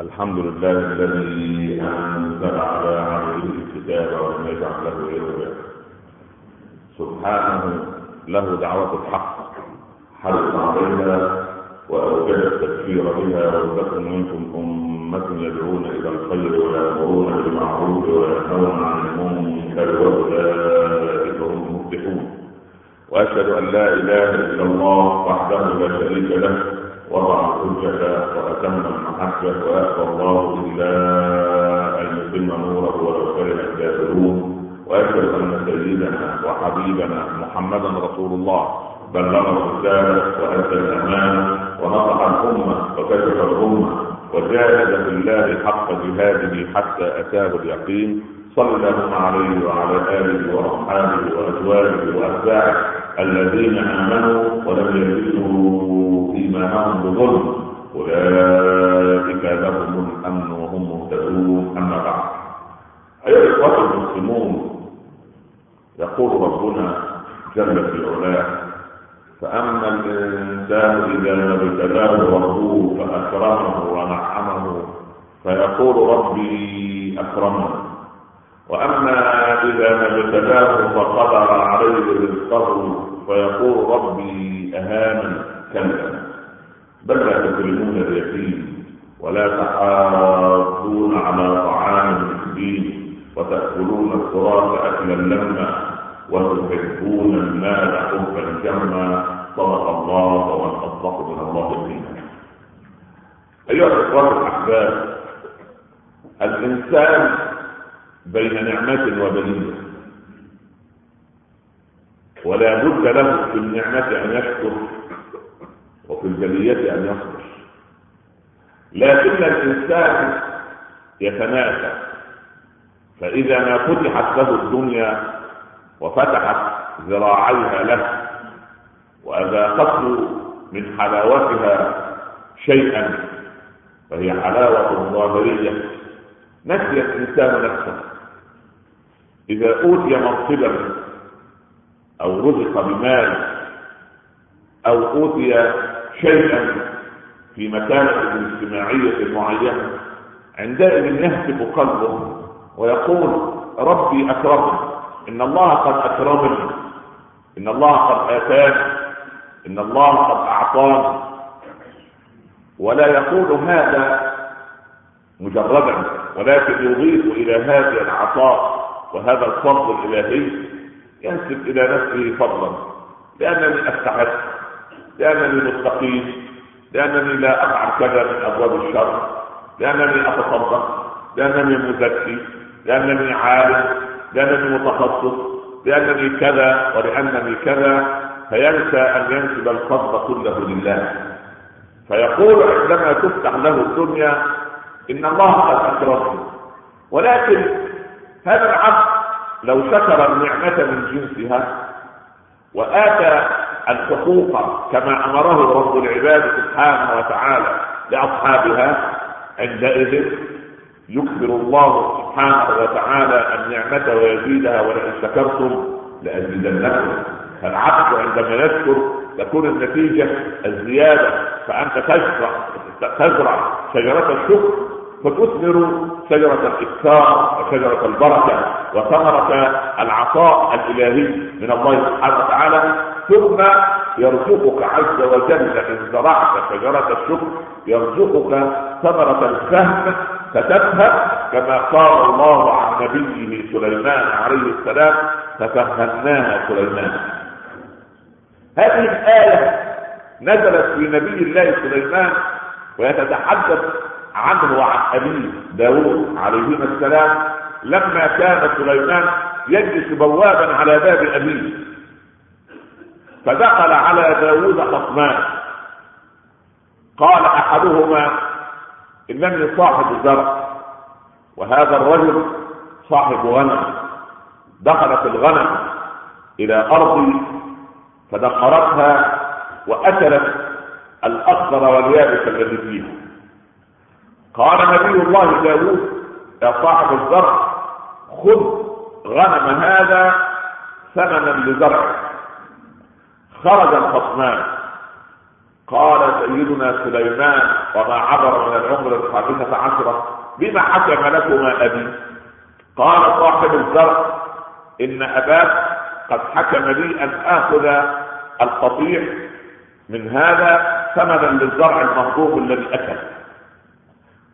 الحمد لله الذي أنزل على عبده الكتاب ولم يجعل له عوجا سبحانه له دعوة الحق. حرص عليها وأوجد التكفير بها ولتكن منكم أمة يدعون إلى الخير ويأمرون بالمعروف وينهون عن المنكر وأولئك هم المفلحون. وأشهد أن لا إله إلا الله وحده لا شريك له. وضع الحجة وأتم المحجة ويأبى الله إلا أن يتم نوره ولو كره الكافرون وأشهد أن سيدنا وحبيبنا محمدا رسول الله بلغ الرسالة وأدى الأمانة ونصح الأمة وكشف الأمة وجاهد في الله حق جهاده حتى أتاه اليقين. صلى الله عليه وعلى آله وأصحابه وأزواجه وأتباعه. الذين آمنوا ولم يلبسوا إيمانهم بظلم. أولئك لهم الأمن وهم مهتدون. أما بعد. أيها الإخوة المسلمون يقول ربنا جل في علاه فأما الإنسان إذا ما ابتلاه ربه فأكرمه ونعمه فيقول ربي أكرمن وأما إذا ما ابتلاه فقدر عليه رزقه فيقول ربي أهانا كلا. بل لا تكرمون اليتيم ولا تحاضون على طعام المسكين وتأكلون التراث أكلا لما وتحبون المال حبا جما صدق الله ومن أصدق من الله دينا أيها الإخوة الأحباب الإنسان بين نعمة وبلية ولا بد له في النعمة أن يشكر وفي البلية أن يصبر. لكن الإنسان يتناسى فإذا ما فتحت له الدنيا وفتحت ذراعيها له وأذاقته من حلاوتها شيئا فهي حلاوة ظاهرية. نسي الإنسان نفسه. إذا أوتي منصبا أو رزق بمال أو أوتي شيئا في مكانة اجتماعية معينة عندئذ يهتف قلبه ويقول ربي أكرمني إن الله قد أكرمني إن الله قد آتاني إن الله قد أعطاني. ولا يقول هذا مجردا ولكن يضيف إلى هذا العطاء. وهذا الفضل الإلهي ينسب إلى نفسه فضلا. لأنني أستحق لأنني مستقيم لأنني لا أفعل كذا من أبواب الشر لأنني أتصدق لأنني مزكي لأنني عالم لأنني متخصص لأنني كذا ولأنني كذا فينسى أن ينسب الفضل كله لله. فيقول عندما تفتح له الدنيا إن الله قد أكرمني ولكن هذا العبد لو شكر النعمة من جنسها وآتى الحقوق كما أمره رب العباد سبحانه وتعالى لأصحابها عندئذ يكبر الله سبحانه وتعالى النعمة ويزيدها ولئن شكرتم لأزيدنكم. فالعبد عندما يشكر تكون النتيجة الزيادة فأنت تزرع تزرع شجرة الشكر فتثمر شجرة الإكثار وشجرة البركة وثمرة العطاء الإلهي من الله سبحانه وتعالى ثم يرزقك عز وجل إن زرعت شجرة الشكر يرزقك ثمرة الفهم فتفهم كما قال الله عن نبيه سليمان عليه السلام ففهمناها سليمان. هذه الآية نزلت في نبي الله سليمان ويتتحدث عنه وعن أبيه داود عليهما السلام لما كان سليمان يجلس بوابا على باب أبيه فدخل على داود خصمان قال أحدهما إنني صاحب زرع وهذا الرجل صاحب غنم. دخلت الغنم إلى أرضي فدقرتها وأكلت الأخضر واليابس الذي فيها. قال نبي الله داود يا صاحب الزرع خذ غنم هذا ثمنا لزرعك خرج الخصمان. قال سيدنا سليمان وما عبر من العمر الخامسة عشرة؟ بما حكم لكما أبي؟ قال صاحب الزرع إن أباك قد حكم لي أن آخذ القطيع من هذا ثمنا للزرع المهضوم الذي أكل.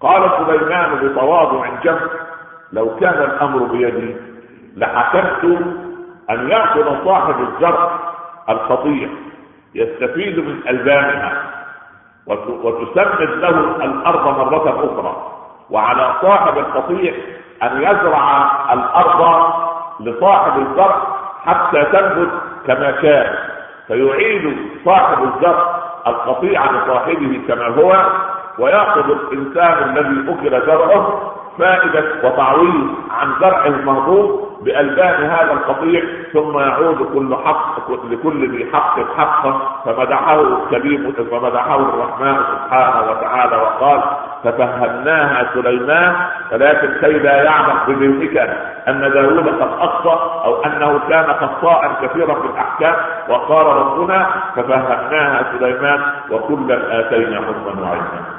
قال سليمان بتواضع جم لو كان الأمر بيدي لحكمت أن يأخذ صاحب الزرع القطيع يستفيد من ألبانها وتسمد له الأرض مرة أخرى وعلى صاحب القطيع أن يزرع الأرض لصاحب الزرع حتى تنبت كما كان فيعيد صاحب الزرع القطيع لصاحبه كما هو ويأخذ الإنسان الذي أكل زرعه فائدة وتعويض عن زرعه المهضوم بألبان هذا القطيع ثم يعود كل حق لكل ذي حق حقا فمدحه الكريم فمدحه الرحمن سبحانه وتعالى وقال ففهمناها سليمان ولكن كي لا يعلم بذهنك أن داود قد اخطا أو أنه كان خطاء كثيرا في الأحكام وقال ربنا ففهمناها سليمان وكلا اتينا حكما وعلما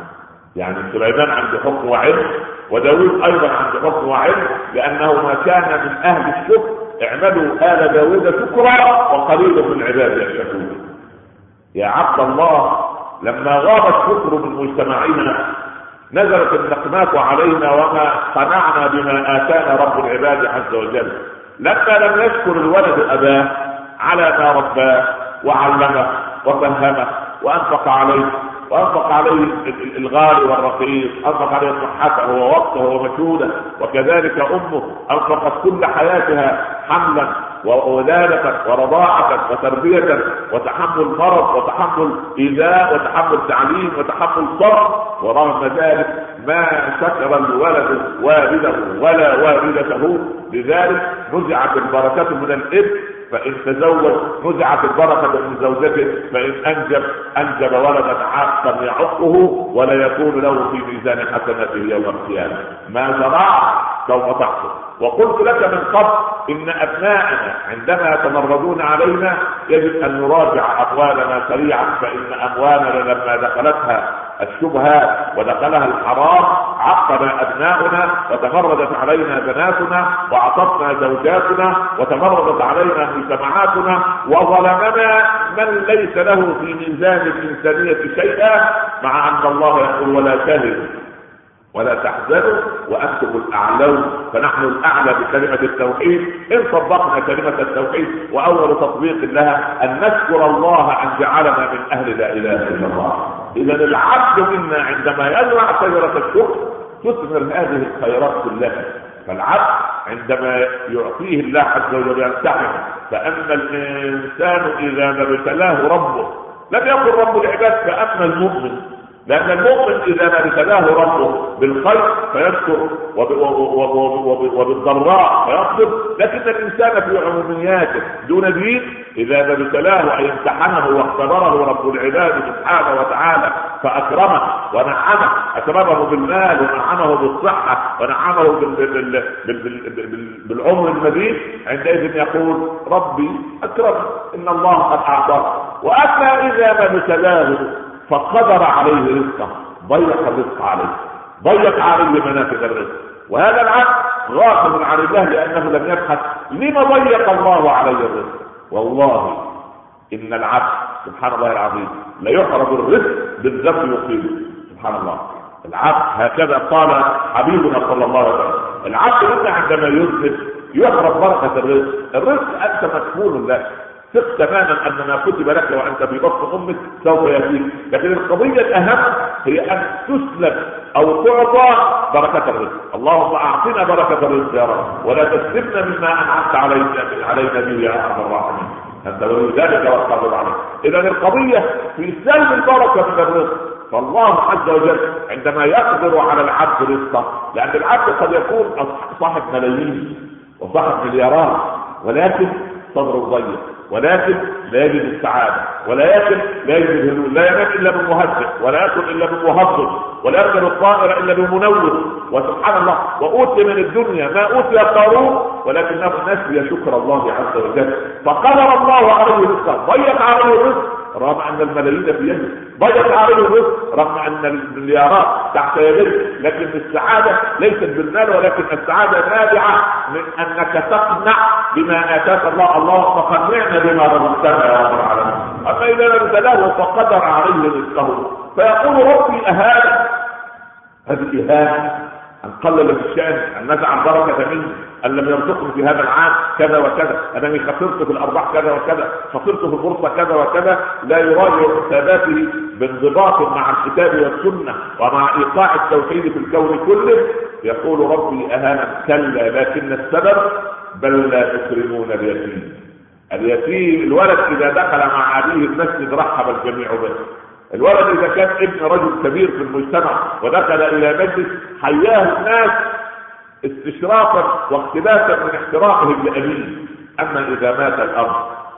يعني سليمان عنده حكم وعلم وداود أيضا عنده حكم وعلم لأنه ما كان من أهل الشكر اعملوا آل داود شكرا وقليل من عباده يشكرون يا عبد الله لما غاب الشكر من مجتمعنا نزلت النقمات علينا وما قنعنا بما آتانا رب العباد عز وجل. لما لم يشكر الولد أباه على ما رباه وعلمه وفهمه وأنفق عليه. وأنفق عليه الغالي والرقيق أنفق عليه صحته ووقته ومجهوده وكذلك أمه أنفقت كل حياتها حملا وولادة ورضاعة وتربية وتحمل مرض وتحمل إيذاء وتحمل تعليم وتحمل صبر ورغم ذلك ما شكر الولد والده ولا والدته. لذلك نزعت البركة من الإبن فإن تزوج نزعت البركة من زوجته فإن أنجب أنجب ولدا عاقا يعقه ولا يكون له في ميزان حسناته يوم القيامة. ما زرعت سوف تحصل وقلت لك من قبل إن أبناءنا عندما يتمردون علينا يجب أن نراجع أموالنا سريعا فإن أموالنا لما دخلتها الشبهات ودخلها الحرام عقنا أبناؤنا وتمردت علينا بناتنا وعطفنا زوجاتنا وتمردت علينا مجتمعاتنا وظلمنا من ليس له في ميزان الإنسانية شيئا مع أن الله يقول ولا تهنوا. ولا تحزنوا وأنتم الأعلون. فنحن الأعلى بكلمة التوحيد. إن طبقنا كلمة التوحيد وأول تطبيق لها أن نشكر الله أن جعلنا من أهل لا إله إلا الله. إذا العبد منا عندما يزرع شجره الشكر تثمر هذه الخيرات كلها. فالعبد عندما يعطيه الله عز وجل يمتحن فأما الإنسان إذا ما ابتلاه ربه لم يكن رب العباد كاما المؤمن لأن المؤمن إذا ما ابتلاه ربه بالخير فيشكر وبالضراء فيصبر. لكن الإنسان في عمومياته دون دين إذا ما ابتلاه أي امتحنه واختبره رب العباد سبحانه وتعالى فأكرمه ونعمه أكرمه بالمال ونعمه بالصحة ونعمه بالعمر المديد عندئذ يقول ربي أكرم إن الله قد أعطاه. وأما إذا ما ابتلاه فقدر عليه رزقه ضيق الرزق عليه ضيق عليه منافذ الرزق. وهذا العبد غافل عن الله لأنه لم يبحث لما ضيق الله عليه الرزق. والله إن العبد سبحان الله العظيم ليحرم الرزق بالذنب يقيمه سبحان الله. العبد هكذا قال حبيبنا صلى الله عليه وسلم. العبد عندما يذنب يحرم بركة الرزق. الرزق أنت مكفول له. ثق تماما ان ما كتب لك وأنت في بطن أمك سوف يأتيك. لكن القضية الأهم هي أن تسلب أو تعطى بركة الرزق. اللهم أعطنا بركة الرزق يا رب ولا تسلبنا مما أنعمت علينا علينا به يا أرحم الراحمين. أنت ولي ذلك والقادر عليه اذا القضية في سلب البركة من الرزق. فالله عز وجل عندما يقدر على العبد رزقه لأن العبد قد يكون صاحب ملايين وصاحب مليارات ولكن صدره ضيق ولكن لا يجد السعادة. يأكل لا يجد الهدوء لا ينام إلا بمهدئ ولا يأكل إلا بمهضم ولا يركب الطائر إلا بمنور وسبحان الله. وأوتي من الدنيا ما أوتي قارون. ولكنه نسي شكر الله عز وجل. فقدر الله عليه رزقه ضيق عليه الرزق. رغم أن الملايين بيده. ضيق عليه الرزق رغم أن المليارات تحت يديه لكن السعادة ليست بالمال ولكن السعادة نابعة من أنك تقنع بما آتاك الله. اللهم قنعنا بما رزقتنا يا رب العالمين. أما إذا لم تلاه فقدر عليه رزقه. فيقول ربي اهانه هذه إهانة أن قلل في الشان أن نزع البركة مني أن لم يرزقني في هذا العام كذا وكذا أنني خسرت في الأرباح كذا وكذا خسرت في البورصة كذا وكذا لا يراجع حساباته بانضباط مع الكتاب والسنة ومع إيقاع التوحيد في الكون كله. يقول ربي أهانا كلا لكن السبب بل لا تكرمون اليتيم. اليتيم الولد إذا دخل مع أبيه المسجد رحب الجميع به. الولد إذا كان ابن رجل كبير في المجتمع ودخل إلى مجلس حياه الناس استشرافا واقتباسا من احترامهم لأبيه. أما إذا مات الأب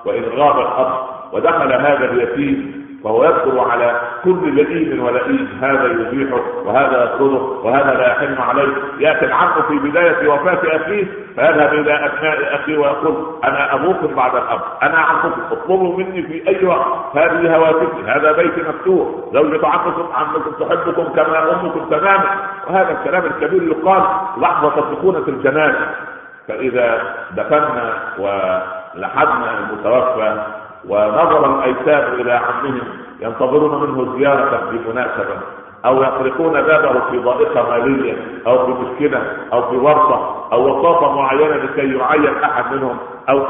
وإن غاب الأب ودخل هذا اليتيم فهو يذكر على كل لئيم ولئيم هذا يبيحه وهذا يطرده وهذا لا يحن عليه. يأتي العم في بداية وفاة أخيه فيذهب إلى أبناء أخيه ويقول أنا أبوكم بعد الأب أنا عمكم اطلبوا مني في أي وقت هذه هواتفي هذا بيت مفتوح زوجة عمكم عمكم تحبكم كما أمكم تماما. وهذا الكلام الكبير يقال لحظة سكونة الجنازه فإذا دفنا ولحدنا المتوفى ونظر الايتام إلى عمهم ينتظرون منه زيارة بمناسبة أو يطرقون بابه في ضائقة مالية أو في مشكله أو في ورطة أو وساطة معينة لكي يعين أحد منهم أو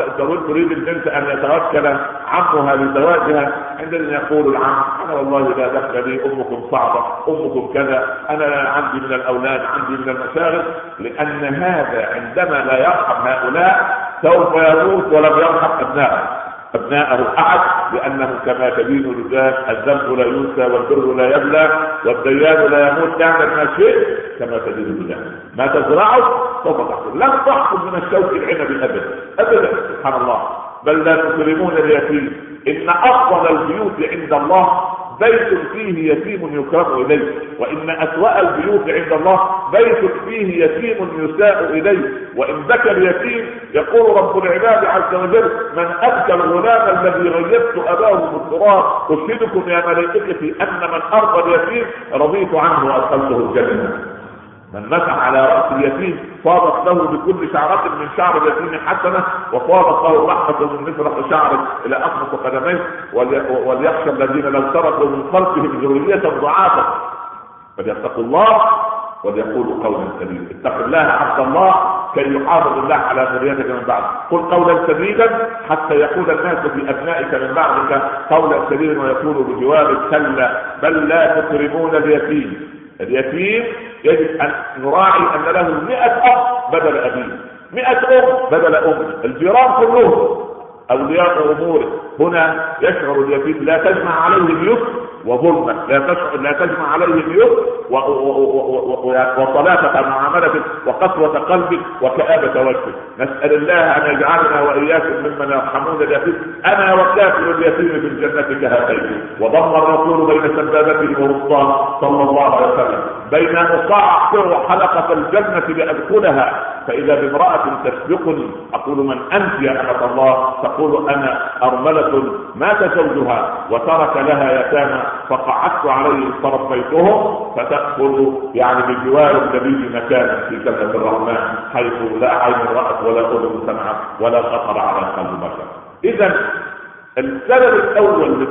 تريد البنت أن يتوكل عمها لزواجها. عندما يقول العم أنا والله لا دخل لي أمكم صعبة أمكم كذا أنا عندي من الأولاد عندي من المشاغل. لأن هذا عندما لا يرحم هؤلاء سوف يموت ولم يرحم ابنائه ابناءه احد لأنه كما تدين الرجال الذنب لا ينسى والبر لا يبلى والديان لا يموت تعمل ما شئت كما تدين الرجال. ما تزرعه سوف تحصل لن تحصل من الشوك العنب ابدا. ابدا سبحان الله. بل لا تكرمون اليتيم إن أفضل البيوت عند الله بيت فيه يتيم يكرم إليه وإن أسوأ البيوت عند الله بيت فيه يتيم يساء إليه وإن بكى اليتيم يقول رب العباد عز وجل من ابكى الغلام الذي غيبت أباه بالتراب اشهدكم يا ملائكتي أن من ارضى اليتيم رضيت عنه وأدخلته الجنة. من مسح على رأس اليتيم فاضت له بكل شعرة من شعر اليتيم حسنة وفاضت له رحمة من مفرق شعر إلى أخمص قدميه وليخشى الذين لو تركوا من خلفهم ذرية ضعافا فليتقوا الله وليقولوا قولا سديدا. اتق الله عبد الله كي يحافظ الله على ذريتك من بعد. قل قولا سديدا حتى يقول الناس في أبنائك من بعدك قولا سديدا ويقولوا بجوابك كلا. بل لا تكرمون اليتيم. اليتيم يجب أن نراعي أن له 100 اب بدل أبيه. 100 ام بدل ام الجيران كلهم أولياء أموره. هنا يشعر اليتيم لا تجمع عليه اليتم وظلما لا تشعر لا تجمع عليه اليتم وصلافة معاملة وقسوة قلب وكآبة وجه. نسأل الله أن يجعلنا وإياكم ممن يرحمون اليتيم أنا وكافل اليتيم في الجنة كهاتين وضم الرسول بين سبابته ووسطاه صلى الله عليه وسلم. بين أصعصر حلقة الجنة لأدخلها فإذا بامرأة تسبقني أقول من أنت يا أمة الله؟ تقول أنا أرملة مات زوجها وترك لها يتامى فقعدت عليه فربيتهم فتأكل يعني بجوار النبي مكانا في جنة الرحمن حيث لا عين رأت ولا أذن سمعت ولا خطر على قلب بشر. إذا السبب الأول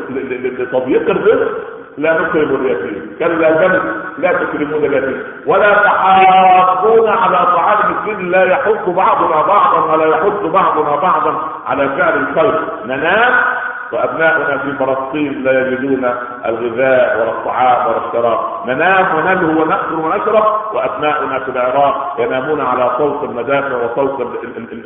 لتضييق الرزق لا نكرم اليتيم. كلا بل لا تكرمون اليتيم. ولا تحاضون على طعام المسكين لا يحث بعضنا بعضا ولا يحث بعضنا بعضا على فعل الخير ننام وأبناؤنا في فلسطين لا يجدون الغذاء ولا الطعام ولا الشراب. ننام ونلهو وناكل ونشرب وأبناؤنا في العراق ينامون على صوت المدافع وصوت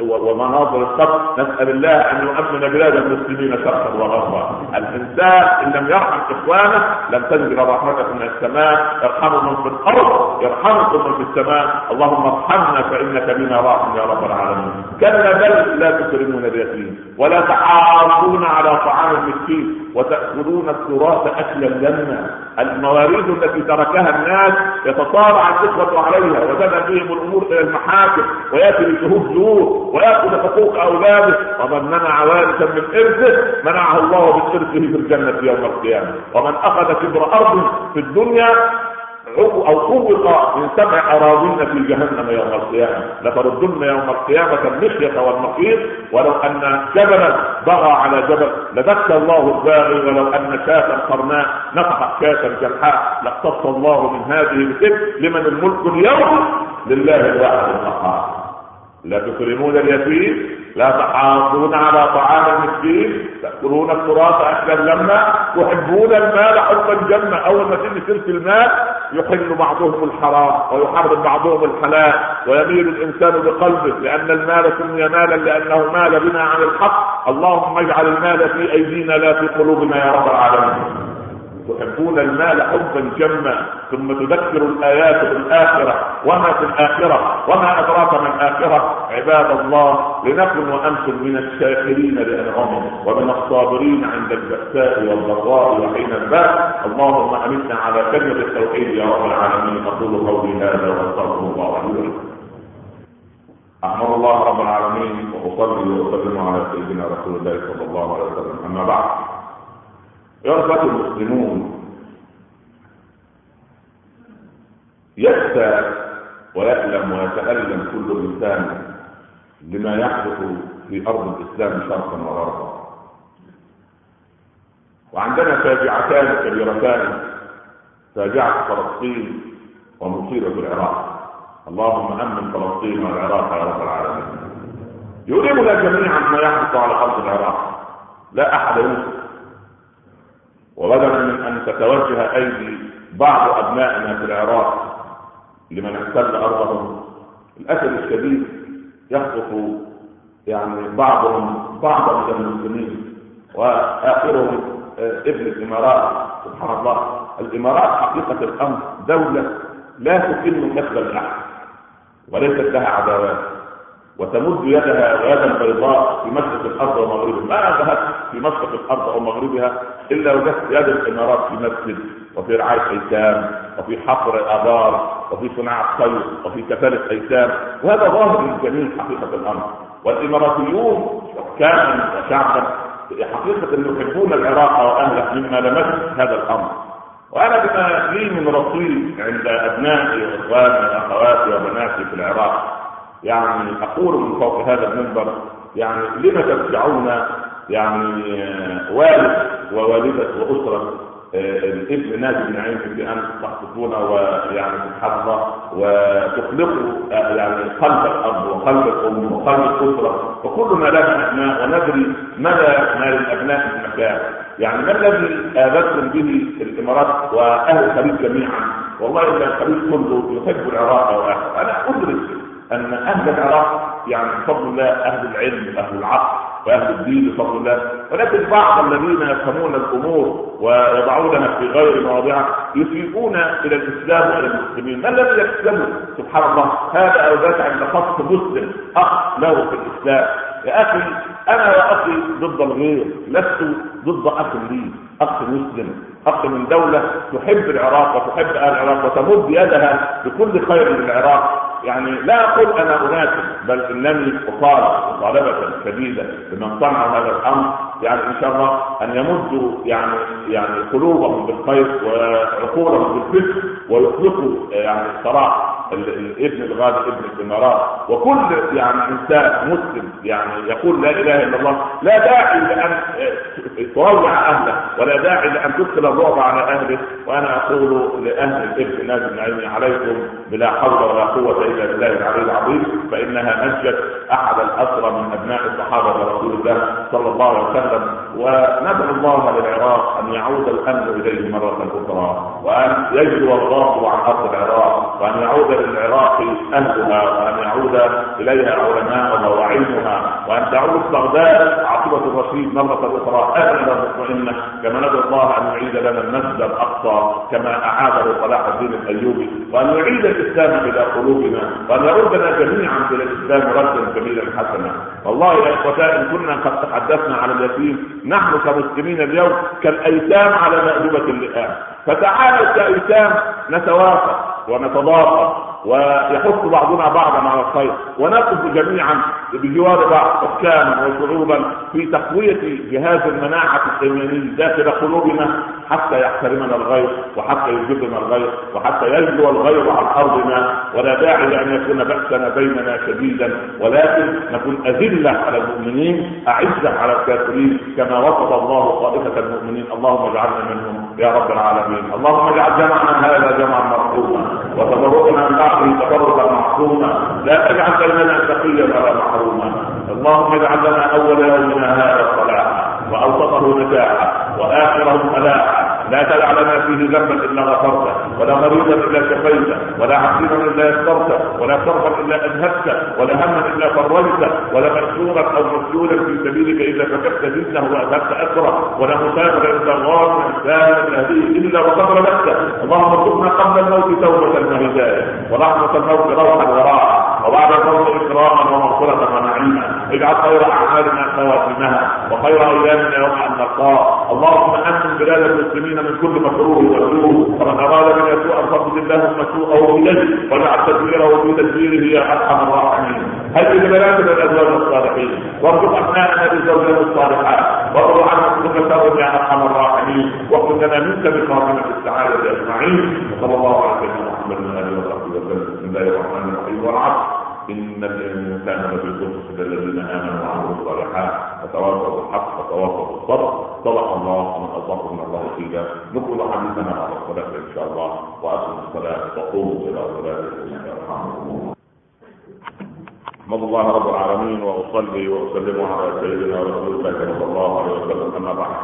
ومناظر القتل نسأل الله أن يؤمن بلاد المسلمين شرقا وغربا. الإنسان إن لم يرحم إخوانه لم تنزل رحمته من السماء. ارحموا من في الأرض يرحمكم من في السماء. اللهم ارحمنا فإنك بنا راحم يا رب العالمين. كلا بل لا تكرمون اليتيم ولا تحاضون على طعام المسكين وتأكلون التراث أكلا لما المواريث التي تركها الناس يتصارع الإخوة عليها وتذهب بهم الأمور إلى المحاكم ويأتي بشهود زور ويأخذ حقوق أولاده. ومن منع وارثا من إرثه منعه الله من إرثه في الجنة يوم القيامة. ومن أخذ كبر أرض في الدنيا أو خوق من سبع أراضين في جهنم يوم القيامة. لتردن يوم القيامة المشية والمخيط ولو أن جبلا بغى على جبل. لبكى الله الباغي ولو أن شاة قرناء نفخت شاة جلحاء لاقتص الله من هذه الكذب لمن الملك اليوم لله الواحد القهار. لا تكرمون اليتيم لا تحاضون على طعام المسكين تأكلون التراث أكلا لما تحبون المال حبا جما أول ما تيجي سيرة المال يحل بعضهم الحرام ويحرم بعضهم الحلال ويميل الإنسان بقلبه لأن المال سمي مالا لأنه مال بنا عن الحق. اللهم اجعل المال في أيدينا لا في قلوبنا يا رب العالمين. تحبون المال حبا جما ثم تذكر الآيات بالاخره وما في الآخرة؟ وما أدراك ما الآخرة؟ عباد الله لنكن وأنتم من الشاكرين لأنعمه ومن الصابرين عند البأساء والضراء وحين الباس. اللهم امتنا على كلمة التوحيد يا رب العالمين. أقول قولي هذا وأستغفر الله لي أحمد الله رب العالمين وأصلي وأسلم على سيدنا رسول الله صلى الله عليه وسلم. أما بعد يربط المسلمون. يخشى ويألم ويتألم كل إنسان لما يحدث في أرض الإسلام شرقا وغربا. وعندنا فاجعتان كبيرتان فاجعة فلسطين ومصيبة العراق. اللهم أمن فلسطين والعراق يا رب العالمين. يؤلمنا جميعا ما يحدث على أرض العراق. لا أحد ينصف وبدلا من أن تتوجه أيدي بعض أبنائنا في العراق لمن احتل أرضهم الأسد الشديد يخطف يعني بعضهم بعضا من المسلمين وآخرهم آه، ابن الإمارات سبحان الله. الإمارات حقيقة الأمر دولة لا تكن كسب الاحد وليست لها عداوات. وتمد يدها يدا بيضاء في مشرق الأرض ومغربها. ما ذهبت في مشرق الأرض أو مغربها إلا وجدت يد الإمارات في مسجد وفي رعاية ايتام وفي حفر ابار وفي صناعة خير وفي كفالة ايتام وهذا ظاهر للجميع حقيقة الأمر. والإماراتيون حكاما وشعبا حقيقه يحبون العراق وأهله مما لمس هذا الأمر. وأنا بما لي من رصيد عند أبنائي وإخواني وأخواتي وبناتي في العراق. يعني أقول من فوق هذا المنبر يعني لم تدفعون يعني آه، والد ووالدة وأسرة آه، الابن نادي بن عين بأن تخطفون ويعني الله وتخلقوا آه، يعني قلب الأب وقلب الأم وقلب الأسرة. وكلنا لنا أبناء وندري مدى ما للأبناء في المكان. يعني ما الذي آذتم به الإمارات وأهل الخليج جميعا؟ والله إن الخليج كله يحب العراق وأهله أنا أدرك أن أهل العراق يعني بفضل الله أهل العلم أهل العقل وأهل الدين بفضل الله. ولكن بعض الذين يفهمون الأمور ويضعونها في غير مواضعها يسيئون إلى الإسلام وإلى المسلمين. ما الذي يكسبه سبحان الله. هذا أو ذاك عند خط مسلم. اخ له في الإسلام. يا أخي أنا يا أخي ضد الغير. لست ضد أخ لي. أخ مسلم. أخ من دولة تحب العراق وتحب أهل العراق وتمد يدها بكل خير للعراق. يعني لا أقول أنا اناسب بل إنني اطالب مطالبة شديدة بمن صنع هذا الأمر. يعني إن شاء الله أن يمدوا يعني يعني قلوبهم بالخير وعقولهم بالفكر ويطلقوا يعني صراحة الابن الغالي ابن الإمارات. وكل يعني إنسان مسلم يعني يقول لا إله إلا الله لا داعي لأن تروع أهله ولا داعي لأن تدخل الرعب على أهله. وأنا أقول لأهل الإبن نادي النعيم عليكم بلا حول ولا قوة إلا بالله العلي العظيم فإنها نجت أحد الأسرى من أبناء الصحابة رسول الله صلى الله عليه وسلم. وندعو الله للعراق أن يعود الامن إليه مرة أخرى وأن يجلو الله عن أرض العراق وأن يعود يعود للعراق اهلها وأن يعود إليها علماؤها وعلمها وأن تعود بغداد عاصمه الرشيد مرة أخرى امنه مطمئنة كما ندعو الله أن يعيد لنا المسجد الأقصى كما أعاده صلاح الدين الأيوبي وأن يعيد الإسلام إلى قلوبنا وأن يردنا جميعا إلى الإسلام ردا جميلا حسنا. والله يا اخوتي إن كنا قد تحدثنا على اليتيم نحن كمسلمين اليوم كالأيتام على مأدبة اللئام. فتعالوا كايتام نتوافق ونتضافر ويحث بعضنا بعضا على الخير. ونقف جميعا بجوار بعض حكاما وشعوبا في تقوية جهاز المناعة الايماني داخل قلوبنا حتى يحترمنا الغير وحتى يجبنا الغير وحتى يجلو الغير عن أرضنا. ولا داعي لأن يكون بأسنا بيننا شديدا. ولكن نكون أذلة على المؤمنين أعزة على الكافرين. كما وصف الله طائفة المؤمنين. اللهم اجعلنا منهم يا رب العالمين. اللهم اجعل جمعنا هذا جمعا مرحوما وتفرقنا من بعده تفرقا معصوما لا تجعل بيننا تقيا ولا محروما. اللهم اجعل لنا اول يومنا هذا صلاحا وأوسطه نجاحا واخره فلاحا لا تدع لنا فيه ذنبا إلا غفرته ولا مريضا إلا شفيته ولا عسيرا إلا يسرته ولا كربا إلا اذهبته ولا هما إلا فرجته ولا مكسورا أو مسجولا في سبيلك اذا فكفت فتنه وأذهبت اثره ولا مسافرا إلا غار انسان هذه إلا وقد رددته اللهم ارزقنا قبل الموت توبة وهدايه ورحمة الموت روحا وراحه وبعد الموت إكراما ومغفرة ونعيما اجعل خير أعمالنا خواتمها وخير أيامنا يوم ان نلقاه اللهم امن بلاد المسلمين من كل مكروه وسوء ومن أراد من يسوء فضل اللهم سوءه بيده واجعل تدبيره في تدبيره يا أرحم الراحمين. هل بلادنا الازواج الصالحين. وارزق أبنائنا بالزوجات الصالحات. وارض عنا كل يا أرحم الراحمين. واغفر لنا منك بخاتمة السعادة أجمعين. وصلى الله على سيدنا محمد وعلى اله وصحبه وسلم. الله الرحمن الرحيم. والعصر. إن الإنسان لفي خسر الذين آمنوا وعملوا الصالحات. وتواصوا بالحق وتواصوا بالصبر صدق الله ومن أصدق من الله قيلا نقول حديثنا على الصلاة إن شاء الله. وأقم الصلاة وقوموا صلاتكم يرحمكم الله احمد الله رب العالمين وأصلي وأسلم على سيدنا رسول الله صلى الله عليه وسلم. أما بعد.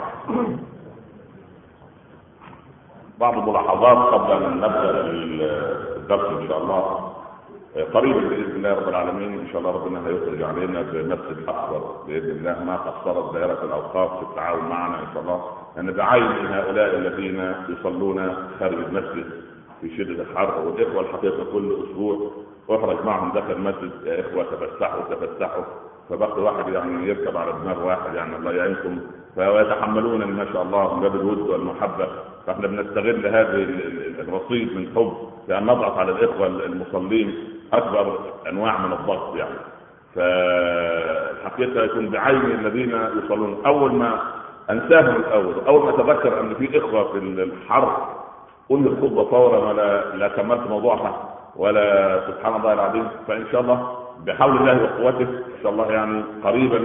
بعض الملاحظات قبل أن نبدأ الدرس إن شاء الله. قريبا بإذن الله رب العالمين إن شاء الله ربنا هيخرج علينا بمسجد اكبر بإذن الله ما قصرت دائرة الأوقاف في التعاون معنا إن شاء الله. لأن بعين هؤلاء الذين يصلون خارج المسجد في شدة الحر والإخوة الحقيقة كل أسبوع اخرج معهم داخل المسجد. يا إخوة تفسحوا تفسحوا. فبقي واحد يعني يركب على دماغ واحد يعني الله يعينكم. فيتحملون ما شاء الله من باب الود والمحبة. فإحنا بنستغل هذه الرصيد من حب لأن نضغط على الإخوة المصلين أكبر أنواع من الضغط يعني. فالحقيقة يكون بعين الذين يصلون. أول ما أنساهم الأول أول ما أتذكر أن في إخوة في الحر قل الخطبه فورا ولا لا كملت موضوعها ولا سبحان الله العظيم. فإن شاء الله بحول الله وقوته إن شاء الله يعني قريبا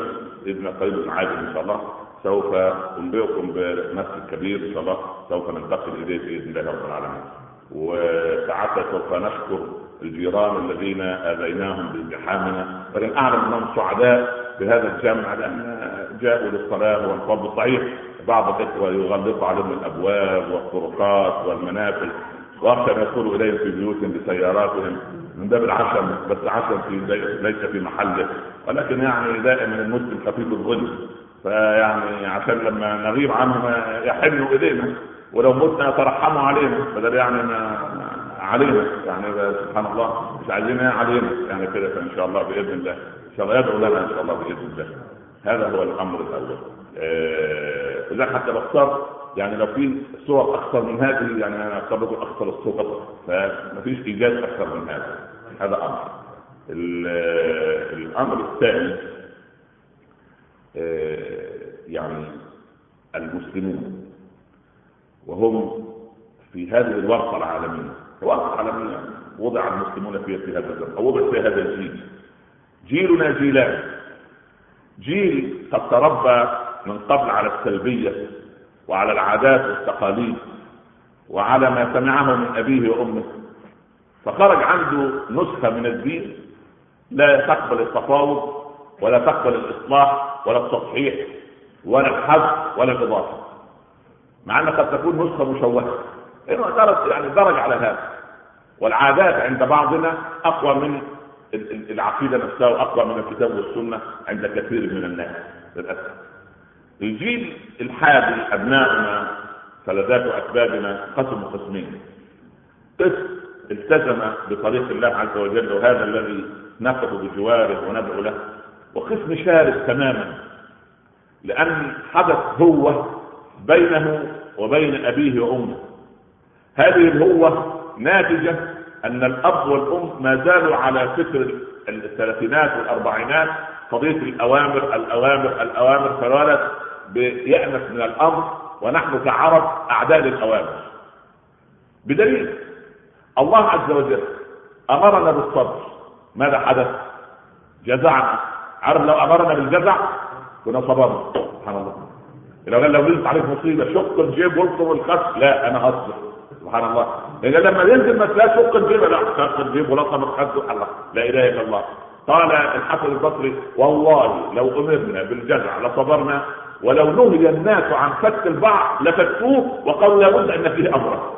بإذن قريب عاجل إن شاء الله. سوف أنبئكم بمسجد كبير إن شاء الله. سوف ننتقل إليه بإذن الله رب العالمين. وساعتها سوف نشكر الجيران الذين آذيناهم بازدحامنا ولكن أعلم انهم سعداء بهذا الجمع لأن جاءوا للصلاة والفضل صحيح. بعض الإخوة يغلق عليهم الأبواب والطرقات والمنافذ. واخشى ان يدخلوا إليهم في بيوتهم بسياراتهم. من باب العشم بس عشم في ليس في محله. ولكن يعني دائما المسلم خفيف الظل فيعني عشان لما نغيب عنهم يحنوا إلينا. ولو متنا يترحموا علينا بدل يعني ما علينا. يعني سبحان الله مش عايزين علينا. يعني كده فان شاء الله بإذن الله. إن شاء الله يدعو لنا إن شاء الله بإذن الله. هذا هو الأمر الأول. إذا حتى باختصار يعني لو في صور أكثر من هذه يعني أنا لكم أكثر الصور فما فيش ايجاز أكثر من هذا. هذا أمر. الأمر الثاني يعني المسلمون وهم في هذه الورقه العالمية. الورقه العالمية وضع المسلمون فيها في هذا الزمن أو وضع في هذا الجيل. جيلنا جيلان. جيل قد تربى من قبل على السلبية. وعلى العادات والتقاليد وعلى ما سمعه من أبيه وأمه. فخرج عنده نسخة من الدين لا تقبل التفاوض ولا تقبل الإصلاح ولا التصحيح ولا الحذف ولا الإضافة. مع ان قد تكون نسخة مشوهة. انه درج يعني درج على هذا. والعادات عند بعضنا أقوى من العقيدة نفسها وأقوى من الكتاب والسنة عند كثير من الناس للأسف. الجيل الحالي ابنائنا فلذات اسبابنا قسموا قسمين. قسم التزم بطريق الله عز وجل وهذا الذي نقف بجواره وندعو له. وقسم شارد تماما لأن حدث هو بينه وبين أبيه وأمه. هذه الهوة ناتجة أن الأب والأم ما زالوا على فكر الثلاثينات والأربعينات قضية الاوامر الاوامر الأوامر فالولد بيأنس من الأمر ونحن كعرب أعداء للأوامر. بدليل الله عز وجل أمرنا بالصبر. ماذا حدث؟ جزعنا. عارف لو أمرنا بالجزع؟ كنا صبرنا. سبحان الله. لو قال لو نزلت عليك مصيبة شق الجيب والقم الخس. لا أنا هصبر. سبحان الله. لأن لما ينزل تلاقي شق الجيب لا شق الجيب ولطم الخس الله. لا إله إلا الله. قال الحسن البصري والله لو أمرنا بالجزع لصبرنا ولو نهي الناس عن فك البعض لفكوه وقالوا لابد أن فيه امرا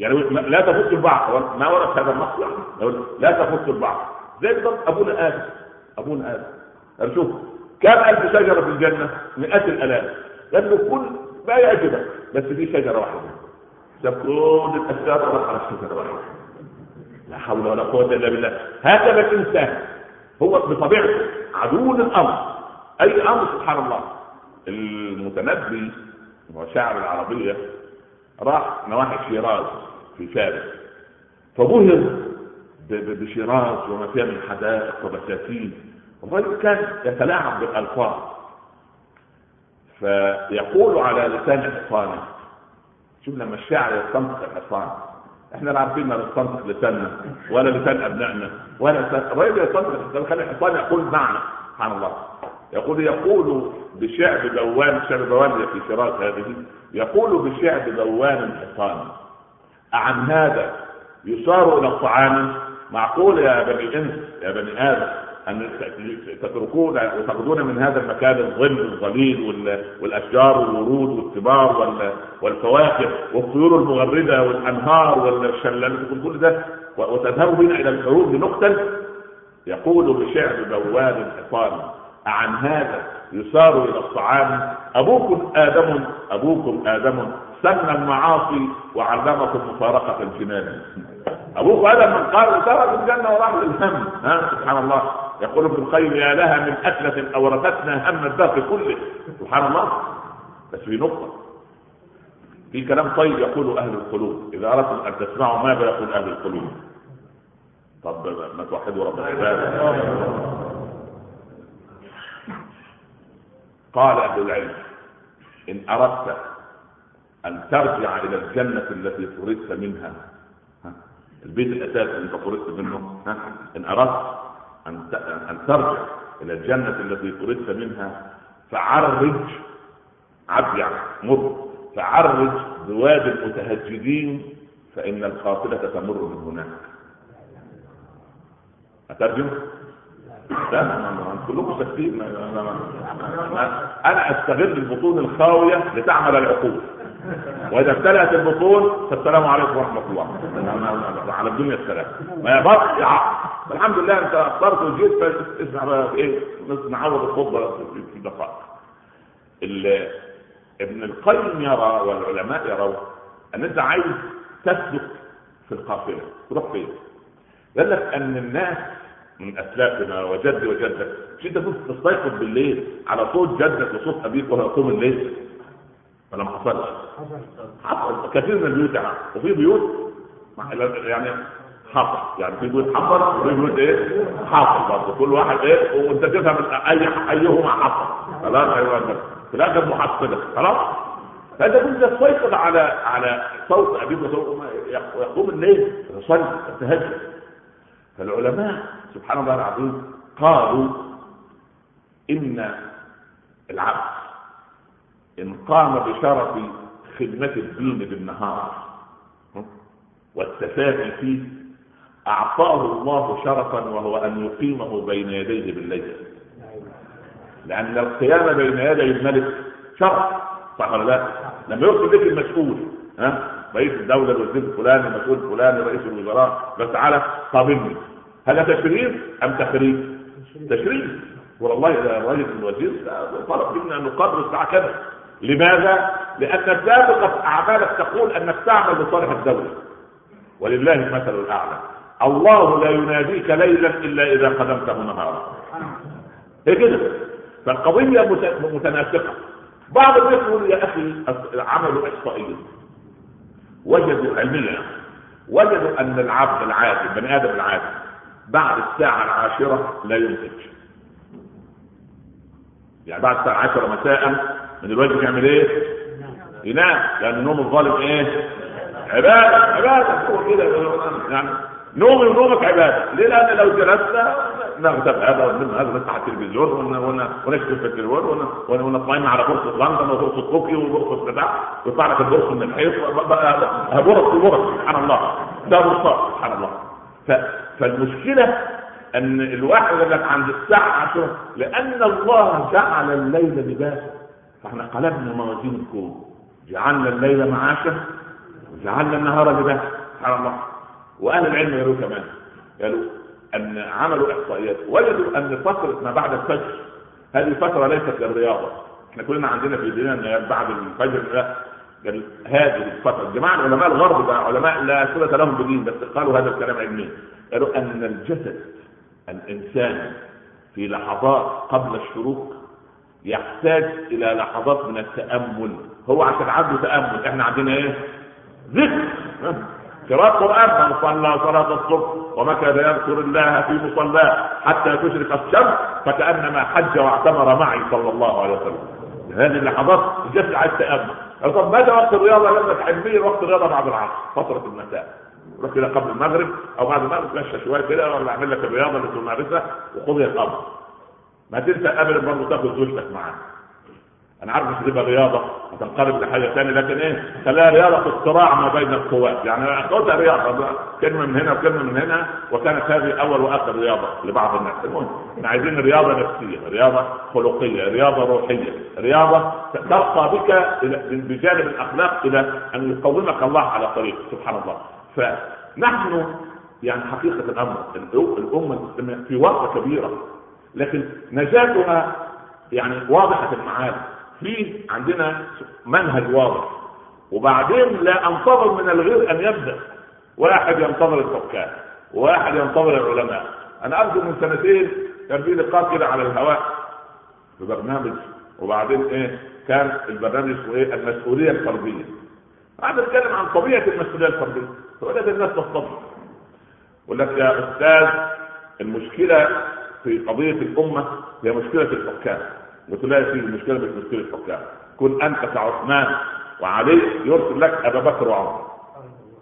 يعني لا تفك البعض. ما ورد هذا النص لا تفك البعض. زي بالضبط أبونا آدم أبونا آدم. شوف كم ألف شجرة في الجنة؟ مئات الالاف لأنه كل ما يعجبك بس في شجرة واحدة. ساب كل الأشجار على شجرة واحدة. لا حول ولا قوة إلا بالله. هكذا الانسان هو بطبيعته عدو للأمر. أي أمر؟ سبحان الله. المتنبي وشاعر العربية راح نواحي شيراز في فارس فبهر بشيراز وما فيها من حدائق وبساتين. الرجل كان يتلاعب بالالفاظ فيقول على لسان حصانه شوف لما الشاعر يستنطق الحصان. إحنا لا عارفين ما نستنطق لساننا ولا لسان أبنائنا ولا لسان يستنطق الحصان خلي الحصان يقول معنى سبحان الله. يقول يقول بشعب بوان شعب بوان في شيراز هذه. يقول بشعب بوان الحصان أعن هذا يسار إلى الطعان؟ معقول يا بني الانس يا بني آدم؟ أن تتركون وتأخذون من هذا المكان الظل الظليل والأشجار والورود والثمار والفواكه والطيور المغرده والأنهار والشلالات كل ده. وتذهبوا بنا إلى الحروب لنقتل يقول بشعر بواب الحصان عن هذا يسار إلى الطعام. أبوكم آدم أبوكم آدم سن المعاصي وعلمكم مفارقة الجنان. أبوك آدم من قال ترك الجنة وراح للهم. ها سبحان الله. يقول ابن القيم يا لها من اكله أورثتنا هم الدهر كله. سبحان الله. بس في نقطة. في كلام طيب يقول أهل القلوب. إذا أردتم أن تسمعوا ماذا يقول أهل القلوب؟ طب ما توحدوا رب العباد. قال أهل العلم إن أردت أن ترجع إلى الجنة التي طردت منها. البيت الاساسي اللي طردت منه. إن أردت أن ترجع إلى الجنة التي طردت منها فعرج عبد يعني مر فعرج بواد المتهجدين فإن القافلة تمر من هناك. أترجم؟ لا كلكم ساكتين أنا أستغل البطون الخاوية لتعمل العقول. وإذا ابتلأت البطون فالسلام عليكم ورحمة الله. على الدنيا السلام. ما يبقى الحمد لله أنت اخترت وجيت اسمع بقى إيه نعوض الخطبة في دقائق. ابن القيم يرى والعلماء يرون أن أنت عايز تسلك في القافلة. تروح فين؟ قال لك أن الناس من أسلافنا وجدي وجدك مش أنت تستيقظ بالليل على صوت جدك وصوت أبيك وهو يقوم الليل؟ ولا ما حصلش؟ حصل. كثير من البيوت يعني. وفي بيوت يعني حصل. يعني في بيوت حصل وفي بيوت إيه؟ حصل برضه. كل واحد إيه؟ وأنت تفهم أي أيهما حصل. خلاص أيوه. في الآخر محصله خلاص؟ فانت كنت تسيطر على على صوت ابيك وصوت يقوم الليل يصلي يتهجد. فالعلماء سبحان الله العظيم قالوا إن العبد إن قام بشرف خدمة الدين بالنهار. والتفاني فيه أعطاه الله شرفا وهو أن يقيمه بين يديه بالليل. لأن القيام بين يدي الملك شرف صح ولا لا؟ لما يكتب لك المسؤول ها؟ رئيس الدولة الوزير الفلاني المسؤول الفلاني رئيس الوزراء. بس تعالى قابلني هذا تشريف أم تخريف؟ تشريف. والله الراجل الوزير طلب منا أن نقرر الساعة كذا. لماذا؟ لأن سابقه أعمالك تقول انك تعمل لصالح الدولة. ولله المثل الأعلى. الله لا يناديك ليلا إلا إذا خدمته نهارا. هي كده. فالقضية متناسقة. بعض الناس يقول يا أخي عملوا احصائيه وجدوا علميا وجدوا أن العبد العادي بني آدم العادي بعد الساعة العاشرة لا ينتج. يعني بعد الساعة العاشرة مساء من الواجب يعمل إيه؟ ينام. لأن النوم الظالم إيه؟ عبادة. عبادة. هو كده. يعني نومي ونومك عبادة. ليه؟ لأن لو جلست نغتب هذا ونلم هذا نفتح التلفزيون ونكتب في التلفزيون ونطمئن على بورصه لندن وبورصه طوكيو وبورصه بتاع ويطلع لك البورصة من الحيط بورص بورص سبحان الله. ده بورصات سبحان الله. فالمشكلة أن الواحد يقول لك عند الساعة 10 لأن الله جعل الليل لباسا فاحنا قلبنا موازين الكون جعلنا الليل معاشا وجعلنا النهار لباسا. سبحان الله. وأهل العلم قالوا كمان. قالوا أن عملوا إحصائيات. وجدوا أن فترة ما بعد الفجر هذه فتره ليست للرياضة. إحنا كلنا عندنا في ديننا إن بعد الفجر لا قال هذه الفترة. جماعة علماء الغرب بقى علماء لا صله لهم بدين بس قالوا هذا الكلام علميا قالوا أن الجسد الإنسان في لحظات قبل الشروق يحتاج إلى لحظات من التأمل. هو عشان عنده تأمل. إحنا عندنا إيه؟ ذكر. قراءة قرآن من صلى صلاة الصبح وما كان يذكر الله في مصلاه حتى تشرق الشمس فكأنما حج واعتمر معي صلى الله عليه وسلم. هذه اللحظات الجسد عايز تأمل طب ماذا وقت الرياضة؟ لما علميا وقت الرياضة بعد العصر فترة المساء. روح كده قبل المغرب أو بعد المغرب تمشى شوية كده ولا أعمل لك الرياضة اللي تمارسها وخذ الامر ما تنسى أبدا برضه تاخذ زوجتك معاك. أنا عارف مش هتبقى رياضة هتنقلب لحاجة ثانية لكن إيه؟ خليها رياضة في الصراع ما بين القوات. يعني اخذها رياضة كلمة من هنا وكلمة من هنا وكانت هذه أول وآخر رياضة لبعض الناس. المهم إحنا عايزين رياضة نفسية رياضة خلقية رياضة روحية. رياضة ترقى بك بجانب الأخلاق إلى أن يقومك الله على طريق. سبحان الله. فنحن يعني حقيقة الأمر الأمة المسلمة في ورطه كبيرة. لكن نجاتها يعني واضحة المعالم في عندنا منهج واضح. وبعدين لا أنتظر من الغير أن يبدأ. واحد ينتظر الحكام وواحد ينتظر العلماء. أنا أرجو من سنتين كان في لقاء كده على الهواء في برنامج. وبعدين إيه؟ كان البرنامج اسمه إيه؟ المسؤولية الفردية. أنا بتكلم عن طبيعة المسؤولية الفردية. فبدات الناس تصطدم يقول لك يا أستاذ المشكلة في قضية الأمة هي مشكلة الحكام. وتلاقي فيه المشكلة مش مشكلة الحكام. كن أنت كعثمان وعلي يرسل لك أبا بكر وعمر.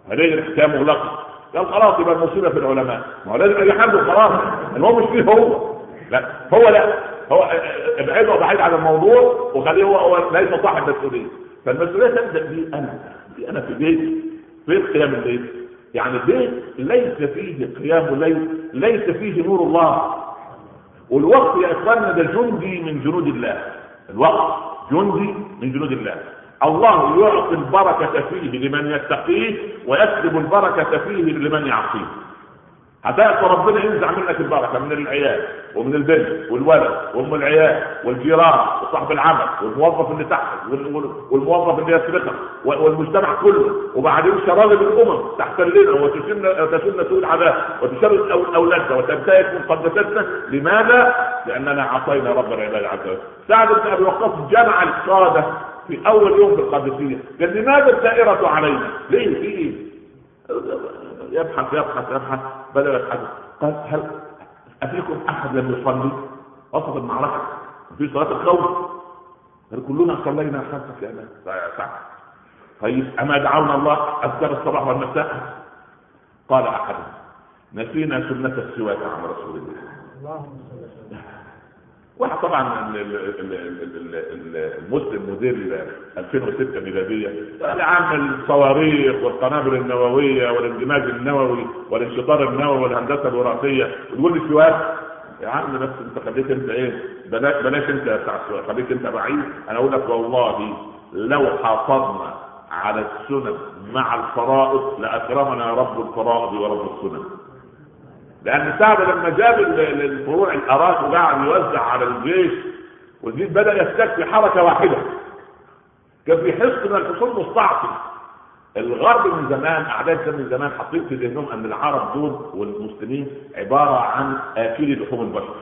هذه الحكام مغلقه قال خلاص يبقى المصيبة في العلماء. ما هو لازم يجي حد خلاص. المهم مش فيه هو. لا هو لا. هو ابعده بعيد عن الموضوع وخليه هو, هو ليس صاحب مسؤوليه فالمسؤولية تبدأ بي أنا. في أنا في بيتي. فين قيام الليل يعني بيت ليس فيه قيام الليل ليس فيه نور الله. والوقت يا إخواننا ده جندي من جنود الله. الوقت جندي من جنود الله. الله يعطي البركة فيه لمن يتقيه ويسلب البركة فيه لمن يعصيه. هتأتي ربنا ينزع منك البركة من العيال ومن البنت والولد وأم العيال والجيران وصاحب العمل والموظف اللي تحتك والموظف اللي يسرقك والمجتمع كله وبعدين شراغب الأمم تحتلنا وتشن تشن سوء العذاب وتشرد أولادنا وتنتهك مقدساتنا لماذا؟ لأننا عصينا رب العباد عز وجل سعد بن أبي وقاص جمع القادة في أول يوم في القادسية قال لماذا الدائره علينا؟ ليه في إيه؟ يبحث يبحث يبحث بدأ يتحدث قال هل أفيكم أحد لم يصلي وسط المعركة. في صلاة الخوف. قال كلنا صلينا خمسة يا سعد طيب أما دعونا الله أذكر الصباح والمساء؟ قال أحدهم نسينا سنة السواك عن رسول الله. اللهم واحد طبعا المسلم مدير 2006 ميلاديه قال عامل الصواريخ والقنابل النووية والاندماج النووي والانشطار النووي والهندسة الوراثية. وتقول لي سواك يا عم بس انت خليك انت إيه بلاش بلاش انت خليك انت بعيد. أنا أقول لك والله لو حافظنا على السنن مع الفرائض لأكرمنا رب الفرائض ورب السنن. لأن سعد لما جاب الفروع الارات وقعد يوزع على الجيش والجيش بدأ يستكفي حركة واحدة. كان في حصن من الحصون مستعصي. الغرب من زمان اعداء من زمان حاطين في ذهنهم أن العرب دول والمسلمين عبارة عن اكلي لحوم البشر.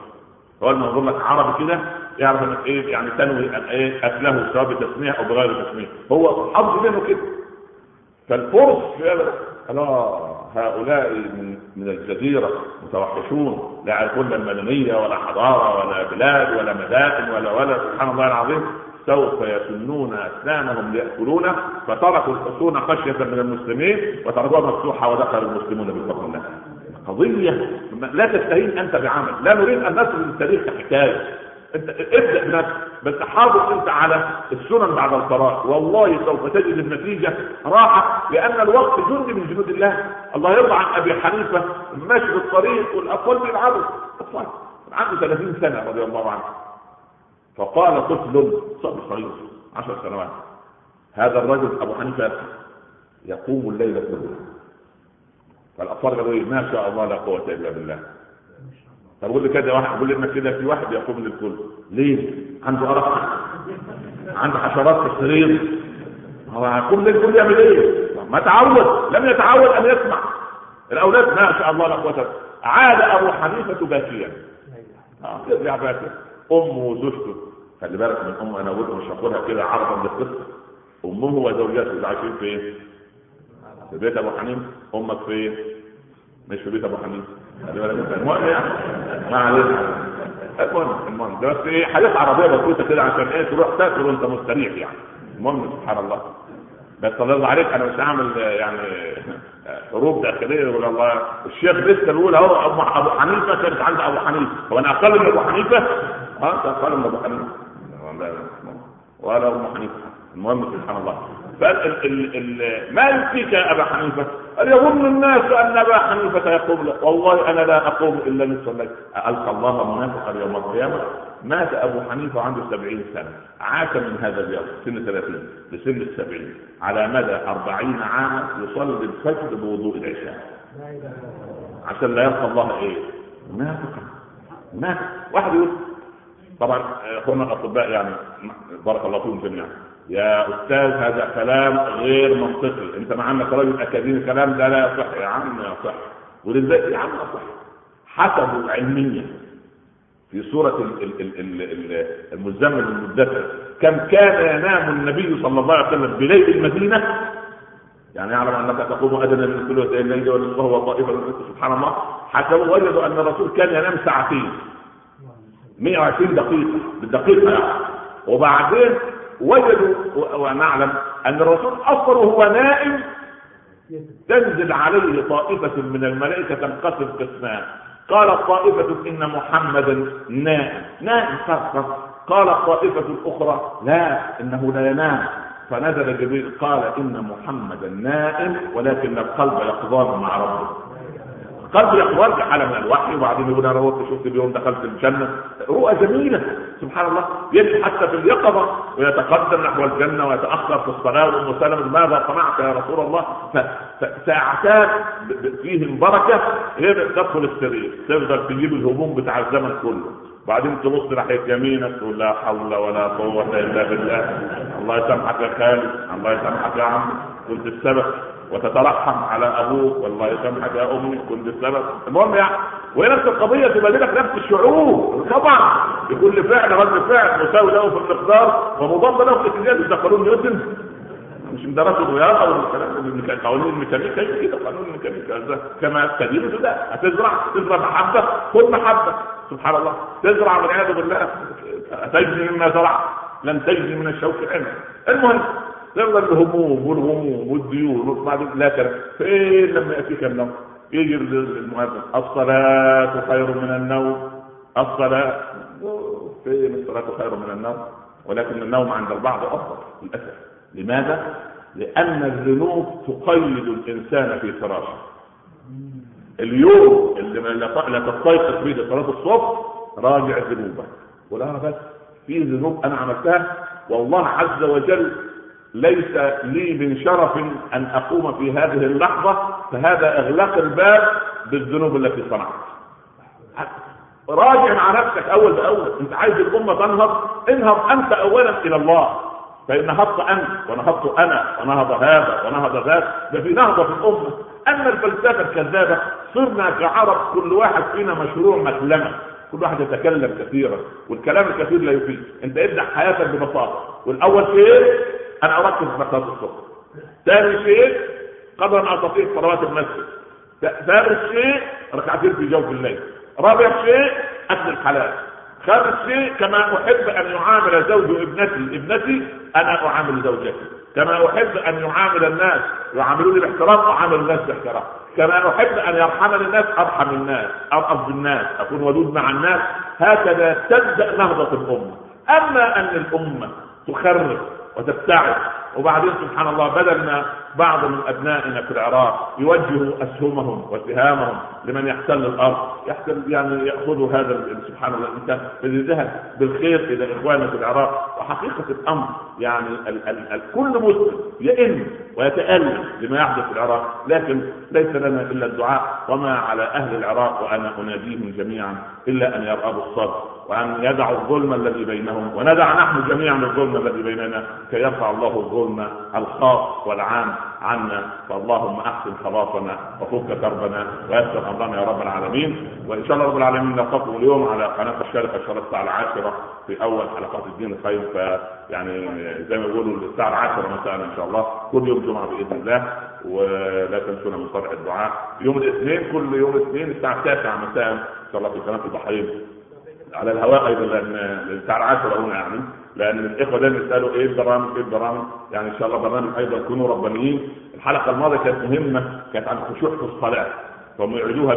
هو لما يقول لك عربي كده؟ يعرف انك إيه يعني تنوي إيه أكله سواء بتسميه أو بغير تسميه هو حظ منه كده. فالفرس الله هؤلاء من من الجزيرة متوحشون لا يعرفون لا مدنية ولا حضارة ولا بلاد ولا مدائن ولا ولا سبحان الله العظيم سوف يسنون أسنانهم لياكلون فتركوا الحصون خشية من المسلمين وتركوها مفتوحة ودخل المسلمون بفضل الله. قضية لا تستهين أنت بعمل، لا نريد أن نصل للتاريخ كحكايه. ابدأ بنفسك بس حافظ انت على السنن بعد القراء والله سوف تجد النتيجة راحة لأن الوقت جند من جنود الله. الله يرضى عن أبي حنيفة ماشي في الطريق والأطفال بيلعبوا. أطفال عنده 30 سنة رضي الله عنه. فقال طفل صبي صغير عشر سنوات هذا الرجل أبو حنيفة يقوم الليل كله. فالأطفال قالوا إيه؟ ما شاء الله لا قوة إلا بالله. طب قول لي كده واحد قول لي كده في واحد يقوم للكل. ليه؟ عنده أرق. عنده حشرات في السرير. هو هيقوم للكل يعمل إيه؟ ما تعود. لم يتعود أن يسمع. الأولاد ما شاء الله لا قوة. عاد أبو حنيفة باكيا. آه يرجع باكيا. أمه وزوجته. خلي بالك من أمه أنا قلت مش هاخدها كده عرضا للقصة. امه وزوجته عايشين فين؟ في بيت أبو حنيفة. أمك فين؟ مش في بيت أبو حنيفة. المهم يعني ما المهم المهم بس إيه حاجات عربيه بسيطه كده عشان إيه تروح تاكل وانت مستريح يعني المهم سبحان الله بس الله عليك أنا مش هعمل يعني حروب داخليه يقول الله الشيخ لسه بيقول اهو ابو حنيفه كانت عند ابو حنيفه هو أنا أقل من ابو حنيفه؟ آه أقل من ابو حنيفه ولا ابو حنيفه المهم سبحان الله ما يكفيك يا أبا حنيفة؟ قال يظن الناس أن أبا حنيفة يقوم والله أنا لا أقوم إلا نصف الليل. ألقى الله منافقا يوم القيامة. مات أبو حنيفة عنده سبعين سنة. عاش من هذا اليوم سن ثلاثين. لسن السبعين. على مدى أربعين عاما يصلي الفجر بوضوء العشاء. عشان لا يلقى الله إيه؟ منافقا. مات واحد يقول طبعا اخواننا الاطباء يعني بارك الله فيهم جميعا. يا أستاذ هذا كلام غير منطقي. أنت مع أنك راجل أكاديمي الكلام ده لا يصح يا عم يصح ولذلك يا عم يصح حسبوا علميا في سورة المزمل المدثر كم كان ينام النبي صلى الله عليه وسلم بليل المدينة؟ يعني يعلم أنك تقوم أدنى من ثلث الليل ونصفه وطائفه سبحان الله. حتى وجدوا أن الرسول كان ينام ساعتين. 120 دقيقة. بالدقيقة يعني. وبعدين وجدوا ونعلم أن الرسول أصلا وهو نائم تنزل عليه طائفة من الملائكة تنقسم قسمان قالت طائفة إن محمدا نائم. نائم فقط قالت طائفة أخرى لا إنه لا ينام. فنزل جبريل قال إن محمدا نائم ولكن القلب يقظان مع ربه. قلب يقظان في حالة من الوحي وبعدين يقول أنا روحت شفت اليوم دخلت الجنة. رؤى جميلة سبحان الله يجي حتى في اليقظة ويتقدم نحو الجنة ويتأخر في الصلاة وأم سلمة ماذا صنعت يا رسول الله؟ فساعتان فيهم بركة غير تدخل السرير تقدر تجيب الهموم بتاع الزمن كله. بعدين تبص ناحية يمينك تقول لا حول ولا قوة إلا بالله. الله يسامحك يا خالد الله يسامحك يا عم كنت السبب وتترحم على أبوك والله يسامحك يا أمي كنت السبب. المهم يعني وهي نفس القضية تبقى لك نفس الشعور. طبعا لكل فعل رد فعل مساوي له في المقدار ومضاد له في الاتجاه ده قانون نيوتن مش مدرسة الرياضة أو قوانين الميكانيكا كده قانون الميكانيكا. كما تدين ده هتزرع تزرع محبة خذ محبة. سبحان الله. تزرع والعياذ بالله. تجني مما زرع لن تجني من الشوك عنب المهم يلا الهموم والغموم والديون لا فين لما ياتيك النوم يجي المؤذن. الصلاة خير من النوم. الصلاة فين الصلاة خير من النوم؟ ولكن النوم عند البعض أفضل للأسف. لماذا؟ لأن الذنوب تقيد الإنسان في فراشه. اليوم اللي لا تستيقظ فيه لصلاة الصبح راجع ذنوبك. ولا بس في ذنوب أنا عملتها والله عز وجل ليس لي من شرف أن أقوم في هذه اللحظة فهذا أغلاق الباب بالذنوب التي صنعت. راجع مع نفسك أول بأول. أنت عايز الأمة تنهض؟ انهض أنت اولا إلى الله. فإن نهضت أنت ونهضت أنا ونهض هذا ونهض ذاك. ده في نهضة في الأمة. أما الفلسفة الكذابة صرنا كعرب كل واحد فينا مشروع مكلمة. كل واحد يتكلم كثيرا والكلام الكثير لا يفيد. أنت ابدا حياتك ببساطة. والأول شيء أنا اركز في صلاه الصبح ثاني شيء قبل أن أستطيع صلوات المسجد. ثالث شيء ركعتين في جوف الليل. رابع شيء أكل الحلال. خامس شيء كما أحب أن يعامل زوج ابنتي ابنتي أنا أعامل زوجتي. كما أحب أن يعامل الناس يعاملوني باحترام اعامل الناس باحترام. كما أحب أن يرحمني الناس أرحم الناس ارأف بالناس أكون ودود مع الناس. هكذا تبدأ نهضة الأمة. أما أن الأمة تخرب وتبتعد. وبعدين سبحان الله بدل ما بعض من أبنائنا في العراق يوجهوا أسهمهم وسهامهم لمن يحتل الأرض. يحتل يعني يأخذوا هذا سبحان الله. الانسان الذي ذهب بالخير إلى إخواننا في العراق. وحقيقة الأمر يعني ال ال ال كل مسلم يئن ويتألم لما يحدث في العراق. لكن ليس لنا إلا الدعاء. وما على أهل العراق وأنا أناديهم جميعا إلا أن يرغبوا الصبر وأن يدعوا الظلم الذي بينهم وندع نحن جميعا الظلم الذي بيننا كي يرفع الله الظلم الخاص والعام عنا. فاللهم أحسن خلاصنا وفك كربنا ويسر أمرنا يا رب العالمين. وإن شاء الله رب العالمين نلقاكم اليوم على قناة الشركة ان شاء الله الساعة العاشره في أول حلقات الدين الخير فيعني زي ما بيقولوا الساعة العاشره مساء إن شاء الله كل يوم جمعة بإذن الله. ولا تنسونا من صرع الدعاء يوم الاثنين كل يوم الاثنين الساعة 9 مساء إن شاء الله في قناة البحرين. على الهواء أيضا لأن الساعة العاشرة هنا يعني. لأن الإخوة دايما يسألوا إيه البرامج إيه البرامج؟ يعني إن شاء الله برنامج أيضا كونوا ربانيين. الحلقة الماضية كانت مهمة كانت عن الخشوع في الصلاه فهم يعيدوها